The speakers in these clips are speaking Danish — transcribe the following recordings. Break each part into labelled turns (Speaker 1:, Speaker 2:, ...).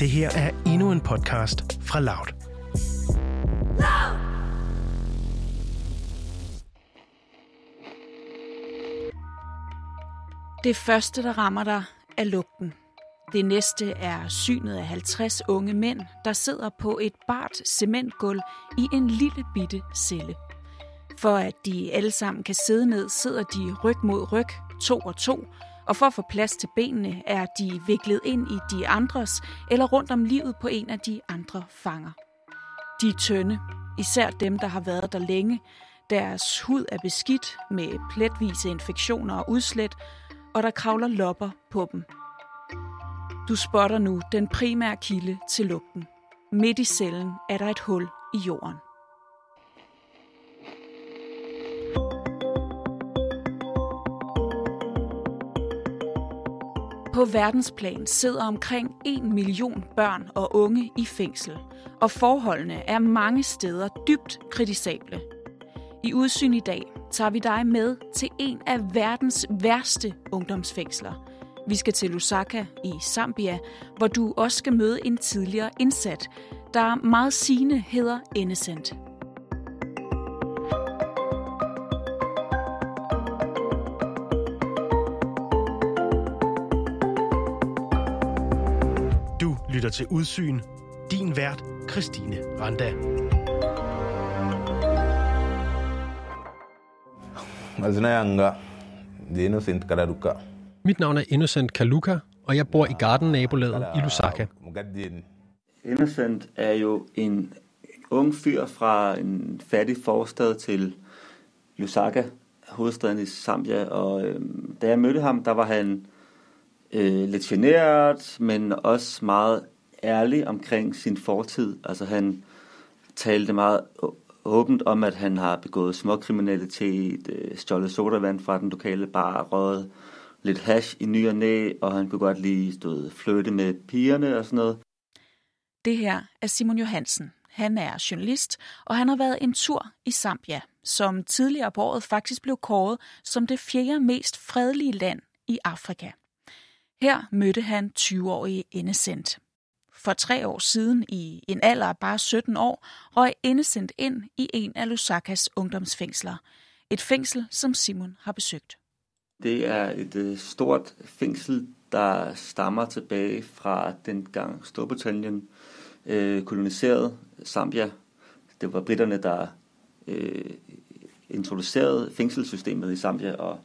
Speaker 1: Det her er endnu en podcast fra Loud.
Speaker 2: Det første, der rammer dig, er lugten. Det næste er synet af 50 unge mænd, der sidder på et bart cementgulv i en lille bitte celle. For at de alle sammen kan sidde ned, sidder de ryg mod ryg, to og to, og for at få plads til benene er de viklet ind i de andres eller rundt om livet på en af de andre fanger. De er tynde, især dem, der har været der længe. Deres hud er beskidt med pletvise infektioner og udslæt, og der kravler lopper på dem. Du spotter nu den primære kilde til lugten. Midt i cellen er der et hul i jorden. På verdensplan sidder omkring 1 million børn og unge i fængsel, og forholdene er mange steder dybt kritisable. I Udsyn i dag tager vi dig med til en af verdens værste ungdomsfængsler. Vi skal til Lusaka i Zambia, hvor du også skal møde en tidligere indsat, der meget sigende hedder Innocent.
Speaker 1: Lytter til Udsyn. Din vært, Christine Randa.
Speaker 3: Mit navn er Innocent Kaluka, og jeg bor i Garden-nabolaget i Lusaka.
Speaker 4: Innocent er jo en ung fyr fra en fattig forstad til Lusaka, hovedstaden i Zambia. Og øh, da jeg mødte ham, der var han øh, lidt generet, men også meget ærlig omkring sin fortid. Altså han talte meget åbent om, at han har begået småkriminalitet, øh, stjålet sodavand fra den lokale bar, røget lidt hash i ny og næ, og han kunne godt lige stå flytte med pigerne og sådan noget.
Speaker 2: Det her er Simon Johansen. Han er journalist, og han har været en tur i Zambia, som tidligere på året faktisk blev kåret som det fjerde mest fredelige land i Afrika. Her mødte han 20-årige Innocent. For tre år siden, i en alder af bare 17 år, røg Innocent ind i en af Lusakas ungdomsfængsler. Et fængsel, som Simon har besøgt.
Speaker 4: Det er et øh, stort fængsel, der stammer tilbage fra dengang Storbritannien øh, koloniserede Zambia. Det var britterne, der øh, introducerede fængselssystemet i Zambia, og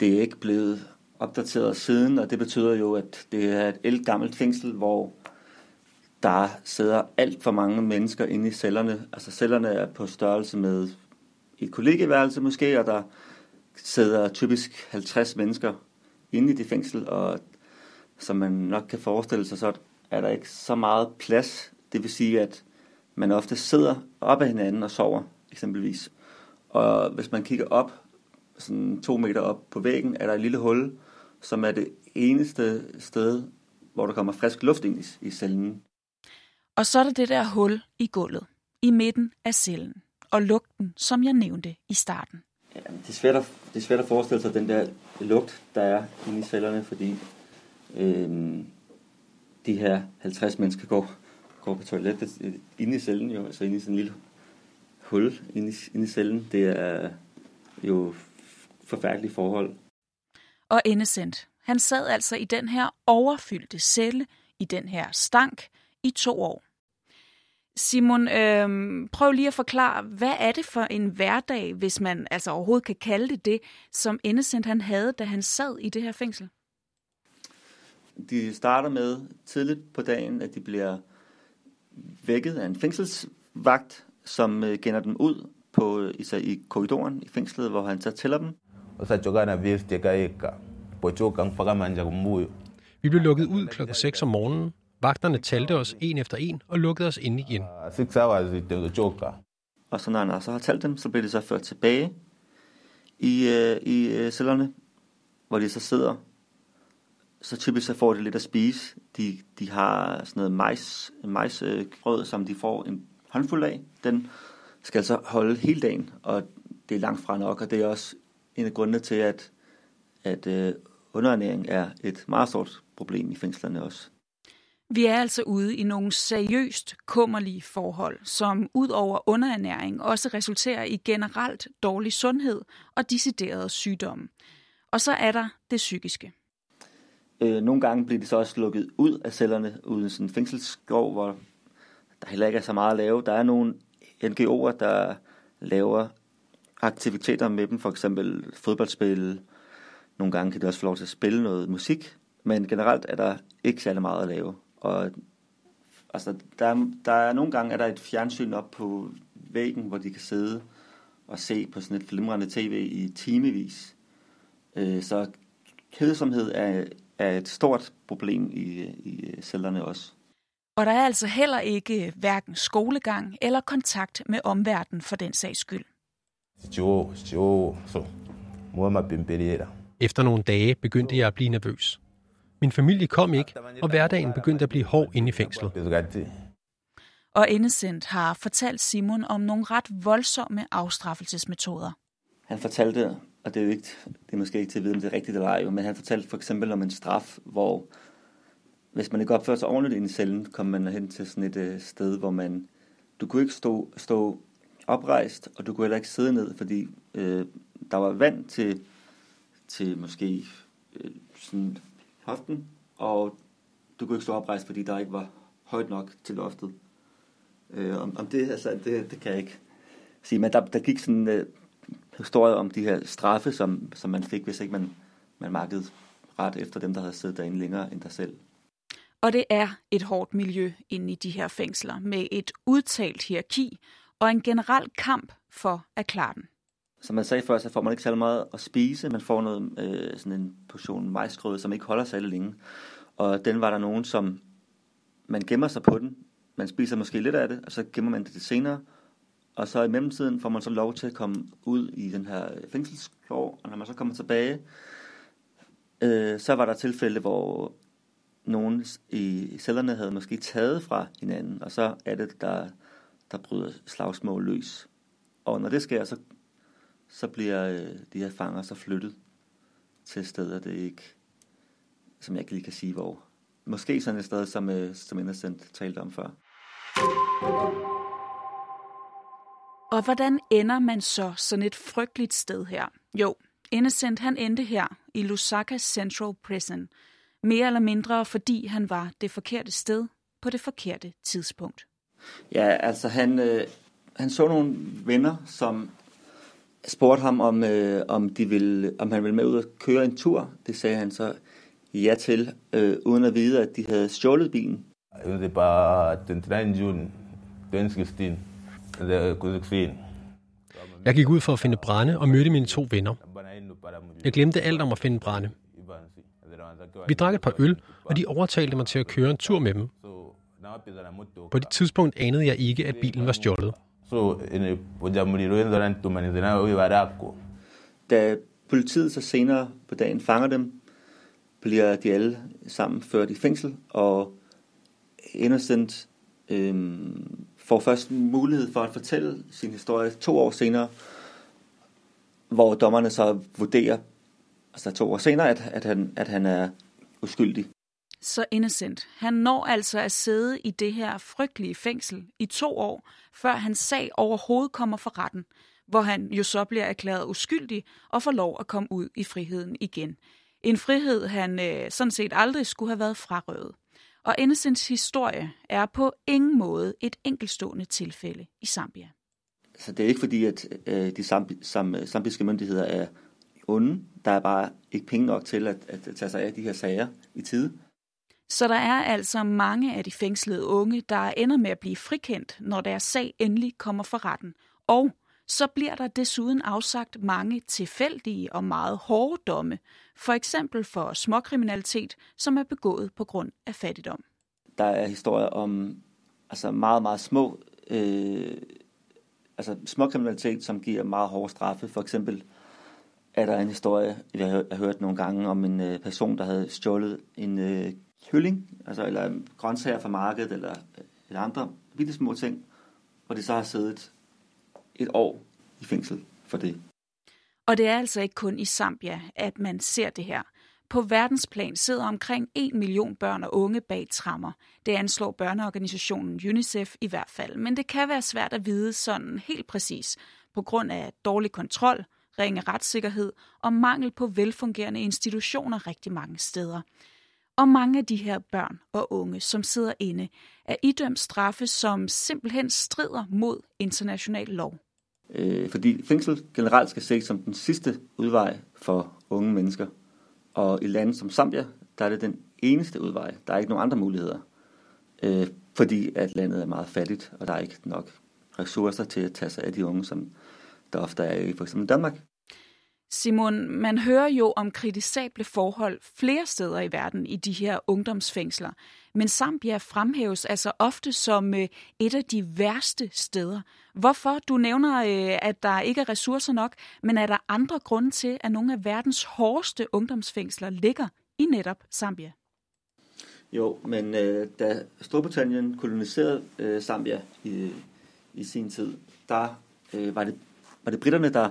Speaker 4: det er ikke blevet opdateret siden, og det betyder jo, at det er et ældgammelt fængsel, hvor der sidder alt for mange mennesker inde i cellerne. Altså cellerne er på størrelse med et kollegeværelse måske, og der sidder typisk 50 mennesker inde i det fængsel, og som man nok kan forestille sig, så er der ikke så meget plads. Det vil sige, at man ofte sidder op ad hinanden og sover, eksempelvis. Og hvis man kigger op, sådan to meter op på væggen, er der et lille hul, som er det eneste sted, hvor der kommer frisk luft ind i, i cellen.
Speaker 2: Og så er der det der hul i gulvet, i midten af cellen, og lugten, som jeg nævnte i starten.
Speaker 4: Ja, det, er svært at, det er svært at forestille sig den der lugt, der er inde i cellerne, fordi øhm, de her 50 mennesker går, går på toilettet inde i cellen, jo, altså inde i sådan en lille hul inde i, inde i cellen. Det er jo forfærdelige forhold.
Speaker 2: Og Innocent, han sad altså i den her overfyldte celle, i den her stank, i to år. Simon, øhm, prøv lige at forklare, hvad er det for en hverdag, hvis man altså overhovedet kan kalde det det, som Innocent han havde, da han sad i det her fængsel?
Speaker 4: De starter med tidligt på dagen, at de bliver vækket af en fængselsvagt, som øh, gender dem ud på, øh, især i korridoren i fængslet, hvor han så tæller dem.
Speaker 5: Osachokana vyesiteka eka pochoka mpaka manja kumbuyo
Speaker 3: Vi blev lukket ud klokken 6 om morgenen. Vagterne talte os en efter en og lukkede os ind igen.
Speaker 5: Ah, six hours itochoka
Speaker 4: Og så når han så har talt dem, så bliver de så ført tilbage i, øh, i øh, cellerne, hvor de så sidder. Så typisk så får de lidt at spise. De, de har sådan noget majs, majsgrød, som de får en håndfuld af. Den skal så holde hele dagen, og det er langt fra nok, og det er også en af grundene til, at, at øh, underernæring er et meget stort problem i fængslerne også.
Speaker 2: Vi er altså ude i nogle seriøst kummerlige forhold, som ud over underernæring også resulterer i generelt dårlig sundhed og deciderede sygdomme. Og så er der det psykiske.
Speaker 4: Øh, nogle gange bliver de så også lukket ud af cellerne uden sådan en fængselsskov, hvor der heller ikke er så meget at lave. Der er nogle NGO'er, der laver aktiviteter med dem, for eksempel fodboldspil. Nogle gange kan de også få lov til at spille noget musik, men generelt er der ikke særlig meget at lave. Og altså, der, er, der er nogle gange er der et fjernsyn op på væggen, hvor de kan sidde og se på sådan et flimrende tv i timevis. Øh, så kedsomhed er, er et stort problem i, i cellerne også.
Speaker 2: Og der er altså heller ikke øh, hverken skolegang eller kontakt med omverdenen for den sags skyld.
Speaker 3: Efter nogle dage begyndte jeg at blive nervøs. Min familie kom ikke, og hverdagen begyndte at blive hård inde i fængslet.
Speaker 2: Og Innocent har fortalt Simon om nogle ret voldsomme afstraffelsesmetoder.
Speaker 4: Han fortalte, og det er, jo ikke, det er måske ikke til at vide, om det er rigtigt eller ej, men han fortalte for eksempel om en straf, hvor hvis man ikke opfører sig ordentligt ind i cellen, kommer man hen til sådan et øh, sted, hvor man, du kunne ikke stå, stå oprejst, og du kunne heller ikke sidde ned, fordi øh, der var vand til, til måske øh, sådan hoften, og du kunne ikke stå oprejst, fordi der ikke var højt nok til loftet. Øh, om, om det, altså, det, det kan jeg ikke sige, men der, der gik sådan en øh, historie om de her straffe, som, som man fik, hvis ikke man, man markede ret efter dem, der havde siddet derinde længere end dig selv.
Speaker 2: Og det er et hårdt miljø inde i de her fængsler, med et udtalt hierarki og en generel kamp for at klare den.
Speaker 4: Som man sagde før, så får man ikke særlig meget at spise. Man får noget, øh, sådan en portion majsgrød, som ikke holder særlig længe. Og den var der nogen, som man gemmer sig på den. Man spiser måske lidt af det, og så gemmer man det til senere. Og så i mellemtiden får man så lov til at komme ud i den her øh, fængselsklov, og når man så kommer tilbage, øh, så var der tilfælde, hvor nogen i cellerne havde måske taget fra hinanden, og så er det, der, der bryder slagsmål løs. Og når det sker, så, så bliver øh, de her fanger så flyttet til steder, det ikke, som jeg ikke lige kan sige, hvor. Måske sådan et sted, som, øh, som Innocent talte om før.
Speaker 2: Og hvordan ender man så sådan et frygteligt sted her? Jo, Innocent han endte her i Lusaka Central Prison, mere eller mindre fordi han var det forkerte sted på det forkerte tidspunkt.
Speaker 4: Ja, altså han, øh, han så nogle venner, som spurgte ham, om, øh, om, de ville, om han ville med ud og køre en tur. Det sagde han så ja til, øh, uden at vide, at de havde stjålet bilen.
Speaker 5: Det var den 3. juni 2016.
Speaker 3: Jeg gik ud for at finde brænde og mødte mine to venner. Jeg glemte alt om at finde brænde. Vi drak et par øl, og de overtalte mig til at køre en tur med dem. På det tidspunkt anede jeg ikke, at bilen var stjålet.
Speaker 4: Da politiet så senere på dagen fanger dem, bliver de alle sammen ført i fængsel, og Innocent øhm, får først mulighed for at fortælle sin historie to år senere, hvor dommerne så vurderer, altså to år senere, at, at, han, at han er uskyldig.
Speaker 2: Så Innocent, han når altså at sidde i det her frygtelige fængsel i to år, før hans sag overhovedet kommer for retten, hvor han jo så bliver erklæret uskyldig og får lov at komme ud i friheden igen. En frihed, han øh, sådan set aldrig skulle have været frarøvet. Og Innocents historie er på ingen måde et enkelstående tilfælde i Zambia.
Speaker 4: Så det er ikke fordi, at øh, de zambiske myndigheder er onde. Der er bare ikke penge nok til at, at tage sig af de her sager i tide.
Speaker 2: Så der er altså mange af de fængslede unge, der ender med at blive frikendt, når deres sag endelig kommer for retten. Og så bliver der desuden afsagt mange tilfældige og meget hårde domme, for eksempel for småkriminalitet, som er begået på grund af fattigdom.
Speaker 4: Der er historier om altså meget, meget små, øh, altså småkriminalitet, som giver meget hårde straffe. For eksempel er der en historie, jeg har hørt nogle gange, om en øh, person, der havde stjålet en øh, kylling, altså, eller grøntsager fra markedet, eller, eller andre bitte små ting, og det så har siddet et år i fængsel for det.
Speaker 2: Og det er altså ikke kun i Zambia, at man ser det her. på verdensplan sidder omkring 1 million børn og unge bag trammer. Det anslår børneorganisationen UNICEF i hvert fald, men det kan være svært at vide sådan helt præcis, på grund af dårlig kontrol, ringe retssikkerhed og mangel på velfungerende institutioner rigtig mange steder. Og mange af de her børn og unge, som sidder inde, er idømt straffe, som simpelthen strider mod international lov.
Speaker 4: Øh, fordi fængsel generelt skal ses som den sidste udvej for unge mennesker. Og i lande som Zambia, der er det den eneste udvej. Der er ikke nogen andre muligheder. Øh, fordi at landet er meget fattigt, og der er ikke nok ressourcer til at tage sig af de unge, som der ofte er i for eksempel Danmark.
Speaker 2: Simon, man hører jo om kritisable forhold flere steder i verden i de her ungdomsfængsler, men Zambia fremhæves altså ofte som øh, et af de værste steder. Hvorfor? Du nævner, øh, at der ikke er ressourcer nok, men er der andre grunde til, at nogle af verdens hårdeste ungdomsfængsler ligger i netop Zambia?
Speaker 4: Jo, men øh, da Storbritannien koloniserede øh, Zambia i, i sin tid, der øh, var, det, var det britterne, der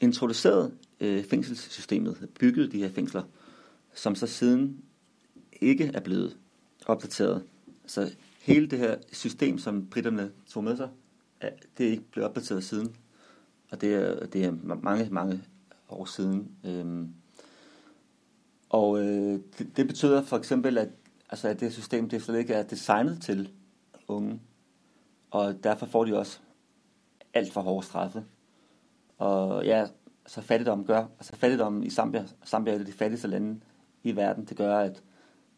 Speaker 4: introducerede øh, fængselssystemet, byggede de her fængsler, som så siden ikke er blevet opdateret. Så hele det her system, som britterne tog med sig, det er ikke blevet opdateret siden. Og det er, det er mange, mange år siden. Øhm, og øh, det, det betyder for eksempel, at, altså, at det system det slet ikke er designet til unge. Og derfor får de også alt for hårde straffe. Og ja, så fattigdom gør, altså fattigdom i Zambia, Zambia er et af de fattigste lande i verden, det gør, at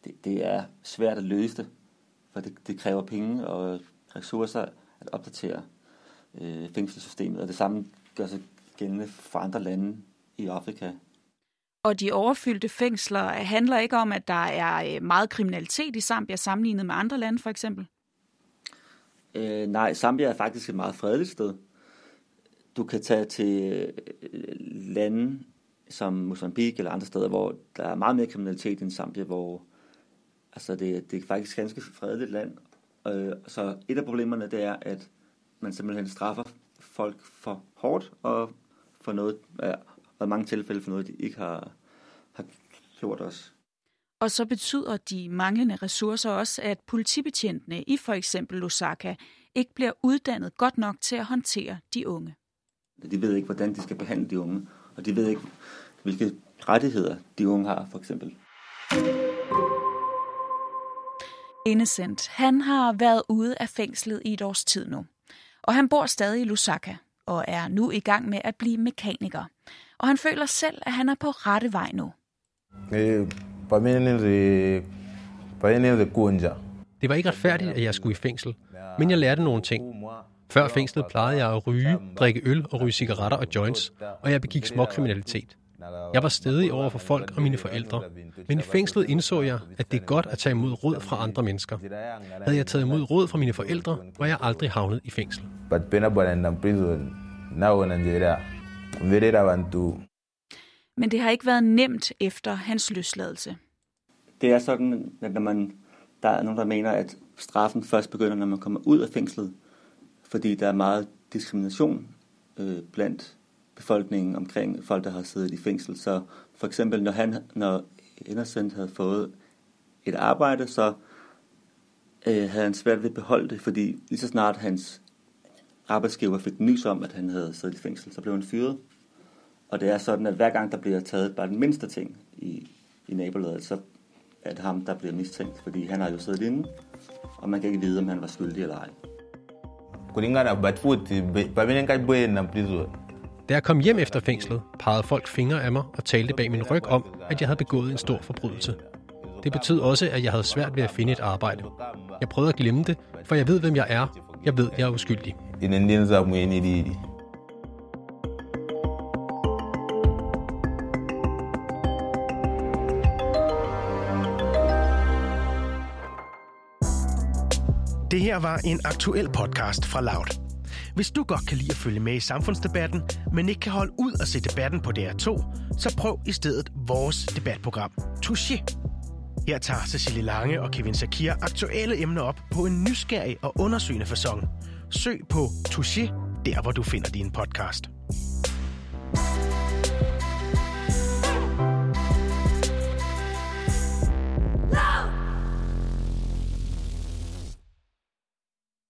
Speaker 4: det, det er svært at løse det, for det, det kræver penge og ressourcer at opdatere øh, fængselssystemet, og det samme gør sig gældende for andre lande i Afrika.
Speaker 2: Og de overfyldte fængsler handler ikke om, at der er øh, meget kriminalitet i Zambia sammenlignet med andre lande, for eksempel?
Speaker 4: Øh, nej, Zambia er faktisk et meget fredeligt sted. Du kan tage til øh, lande som Mozambique eller andre steder, hvor der er meget mere kriminalitet end Zambia, hvor altså det, det er faktisk ganske fredeligt land. Øh, så et af problemerne det er, at man simpelthen straffer folk for hårdt og for noget, ja, og i mange tilfælde for noget, de ikke har, har gjort os.
Speaker 2: Og så betyder de manglende ressourcer også, at politibetjentene i for eksempel Lusaka ikke bliver uddannet godt nok til at håndtere de unge.
Speaker 4: De ved ikke, hvordan de skal behandle de unge, og de ved ikke, hvilke rettigheder de unge har, for eksempel.
Speaker 2: Innocent, han har været ude af fængslet i et års tid nu. Og han bor stadig i Lusaka og er nu i gang med at blive mekaniker. Og han føler selv, at han er på rette vej nu.
Speaker 5: Eh,
Speaker 3: Det var ikke retfærdigt, at jeg skulle i fængsel, men jeg lærte nogle ting. Før fængslet plejede jeg at ryge, drikke øl og ryge cigaretter og joints, og jeg begik småkriminalitet. Jeg var stedig over for folk og mine forældre, men i fængslet indså jeg, at det er godt at tage imod råd fra andre mennesker. Havde jeg taget imod råd fra mine forældre, var jeg aldrig havnet i fængsel.
Speaker 2: Men det har ikke været nemt efter hans løsladelse.
Speaker 4: Det er sådan, at når man, der er nogen, der mener, at straffen først begynder, når man kommer ud af fængslet, fordi der er meget diskrimination øh, blandt befolkningen omkring folk, der har siddet i fængsel. Så for eksempel, når, han, når Innocent havde fået et arbejde, så øh, havde han svært ved at beholde det, fordi lige så snart hans arbejdsgiver fik nys om, at han havde siddet i fængsel, så blev han fyret. Og det er sådan, at hver gang der bliver taget bare den mindste ting i, i nabolaget, så er det ham, der bliver mistænkt, fordi han har jo siddet inde, og man kan ikke vide, om han var skyldig eller ej.
Speaker 3: Da jeg kom hjem efter fængslet, pegede folk fingre af mig og talte bag min ryg om, at jeg havde begået en stor forbrydelse. Det betød også, at jeg havde svært ved at finde et arbejde. Jeg prøvede at glemme det, for jeg ved, hvem jeg er. Jeg ved, jeg er uskyldig.
Speaker 1: Det her var en aktuel podcast fra Loud. Hvis du godt kan lide at følge med i samfundsdebatten, men ikke kan holde ud at se debatten på DR2, så prøv i stedet vores debatprogram, Touché. Her tager Cecilie Lange og Kevin Sakir aktuelle emner op på en nysgerrig og undersøgende façon. Søg på Touché, der hvor du finder din podcast.